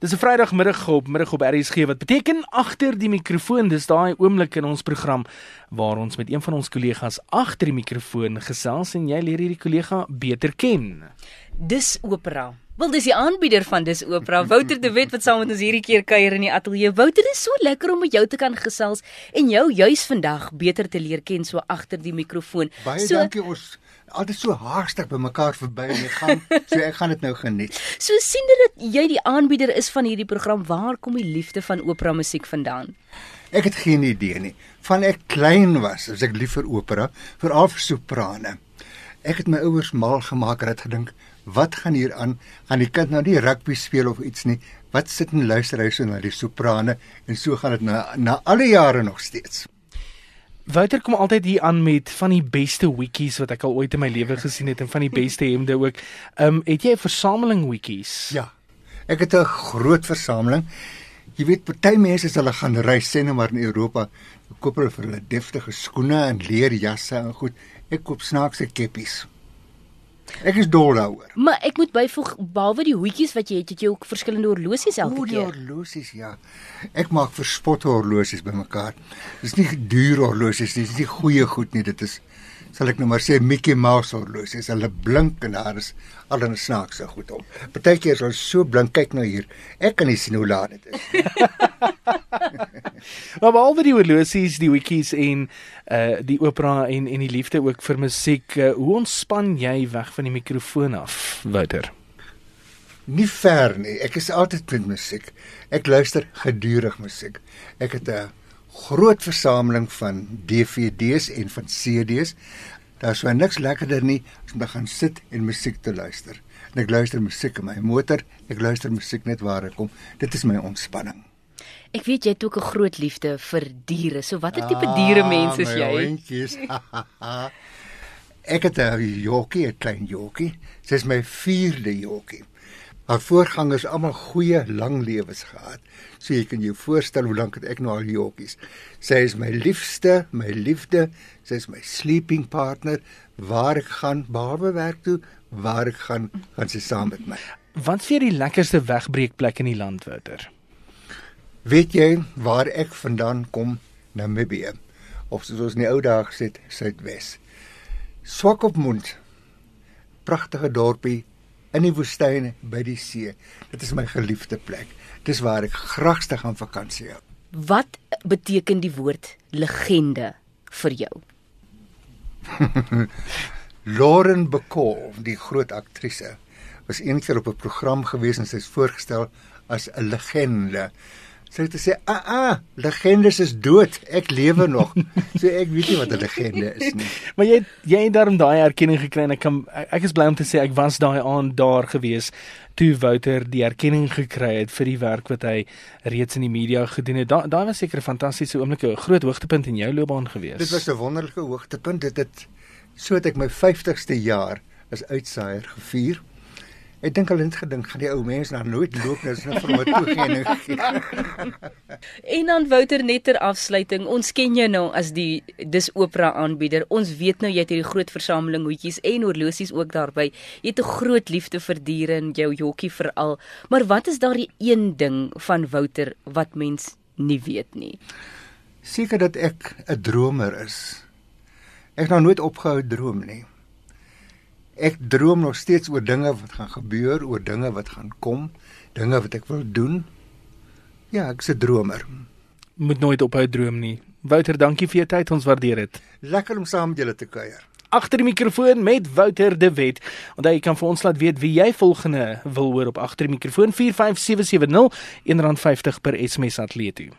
Dis 'n Vrydagmiddag op middag op RSG wat beteken agter die mikrofoon. Dis daai oomblik in ons program waar ons met een van ons kollegas agter die mikrofoon gesels en jy leer hierdie kollega beter ken. Dis Opera. Wel dis die aanbieder van Dis Opera, Wouter de Wet wat saam met ons hierdie keer kuier in die ateljee. Wouter, dit is so lekker om met jou te kan gesels en jou juis vandag beter te leer ken so agter die mikrofoon. Baie so, dankie ons altyd so haastig by mekaar verby en ek gaan so ek gaan dit nou geniet. So sien dit dat jy die aanbieder is van hierdie program. Waar kom die liefde van opera musiek vandaan? Ek het geen idee nie. Van ek klein was, as ek lief vir opera, veral vir soprane. Ek het my ouers mal gemaak en het gedink, wat gaan hier aan? Gaan die kind nou nie rugby speel of iets nie? Wat sit en luister hy so na die soprane en so gaan dit na na alle jare nog steeds. Wouter kom altyd hier aan met van die beste wikkies wat ek al ooit in my lewe gesien het en van die beste hemde ook. Ehm um, het jy 'n versameling wikkies? Ja. Ek het 'n groot versameling. Jy weet, party mense as hulle gaan reis, sê nou maar in Europa, koop hulle vir hulle deftige skoene en leerjasse en goed. Ek koop snaakse keppies. Ek is dol daaroor. Maar ek moet byvoeg behalwe die hoedjies wat jy het, het jy ook verskillende horlosies elke O, die keer. horlosies, ja. Ek maak verspotte horlosies bymekaar. Dis nie duur horlosies nie, dis nie goeie goed nie. Dit is sal ek nou maar sê Mickey Mouse horlosies. Hulle blink en daar is al 'n snaakse goed op. Partykeer is hulle so blink, kyk nou hier. Ek kan nie sien hoe laat dit is. Maar behalwe die horlosies, die wikkies en uh die opera en en die liefde ook vir musiek, uh, hoe ontspan jy weg van die mikrofoon af, Wouter? Nie ver nie. Ek is altyd met musiek. Ek luister gedurig musiek. Ek het 'n groot versameling van DVD's en van CD's. Daar's so niks lekkerder nie as om te gaan sit en musiek te luister. En ek luister musiek in my motor. Ek luister musiek net waar ek kom. Dit is my ontspanning. Ek weet jy het ook 'n groot liefde vir diere. So watter tipe diere mens is Ah, jy? Hondjies. ek het 'n jockie, 'n klein jockie. Sy is my 4de jockie. Haar voorgangers almal goeie lang lewens gehad. So jy kan jou voorstel hoe lank het ek nou al jockies. Sy is my liefste, my liefde. Sy is my sleeping partner. Waar ek gaan, behalwe werk toe, waar ek gaan, gaan sy saam met my. Wat vir die lekkerste wegbreekplek in die land, Wouter? Weet jy waar ek vandaan kom? Namibië. Of soos ons in die ou dae gesê het, Suidwes. Swakopmund. Pragtige dorpie in die woestyn by die see. Dit is my geliefde plek. Dis waar ek graagste gaan vakansie hou. Wat beteken die woord legende vir jou? Lauren Bacall, die groot aktrise, was eendag op 'n program gewees en sy is voorgestel as 'n legende. Sy het gesê, "Ah, ah, legendes is dood. Ek lewe nog." So ek weet nie wat 'n legende is nie. Maar jy jy het daarom daai erkenning gekry en ek kan ek is bly om te sê ek was daai aand daar gewees toe Wouter die erkenning gekry het vir die werk wat hy reeds in die media gedoen het. Daai daai was seker 'n fantastiese oomblik, 'n groot hoogtepunt in jou loopbaan gewees. Dit was 'n wonderlike hoogtepunt. Dit het so het ek my 50ste jaar as uitsaaier gevier. Ek dink hulle het gedink gaan die ou mense nou nooit loop nou is net vir my toekenning gegee. En dan Wouter net ter afsluiting, ons ken jou nou as die dis opera aanbieder. Ons weet nou jy het hierdie groot versameling hoedjies en horlosies ook daarbey. Jy het 'n groot liefde vir diere en jou jockie veral. Maar wat is daardie een ding van Wouter wat mens nie weet nie? Seker dat ek 'n dromer is. Ek het nou nooit opgehou droom nie. Ek droom nog steeds oor dinge wat gaan gebeur, oor dinge wat gaan kom, dinge wat ek wil doen. Ja, ek's 'n dromer. moet nooit ophou droom nie. Wouter, dankie vir jou tyd, ons waardeer dit. Lekker om saam met julle te kuier. Agter die mikrofoon met Wouter de Wet. Onthou jy kan vir ons laat weet wie jy volgende wil hoor op agter die mikrofoon 45770 R1.50 per SMS atleet toe.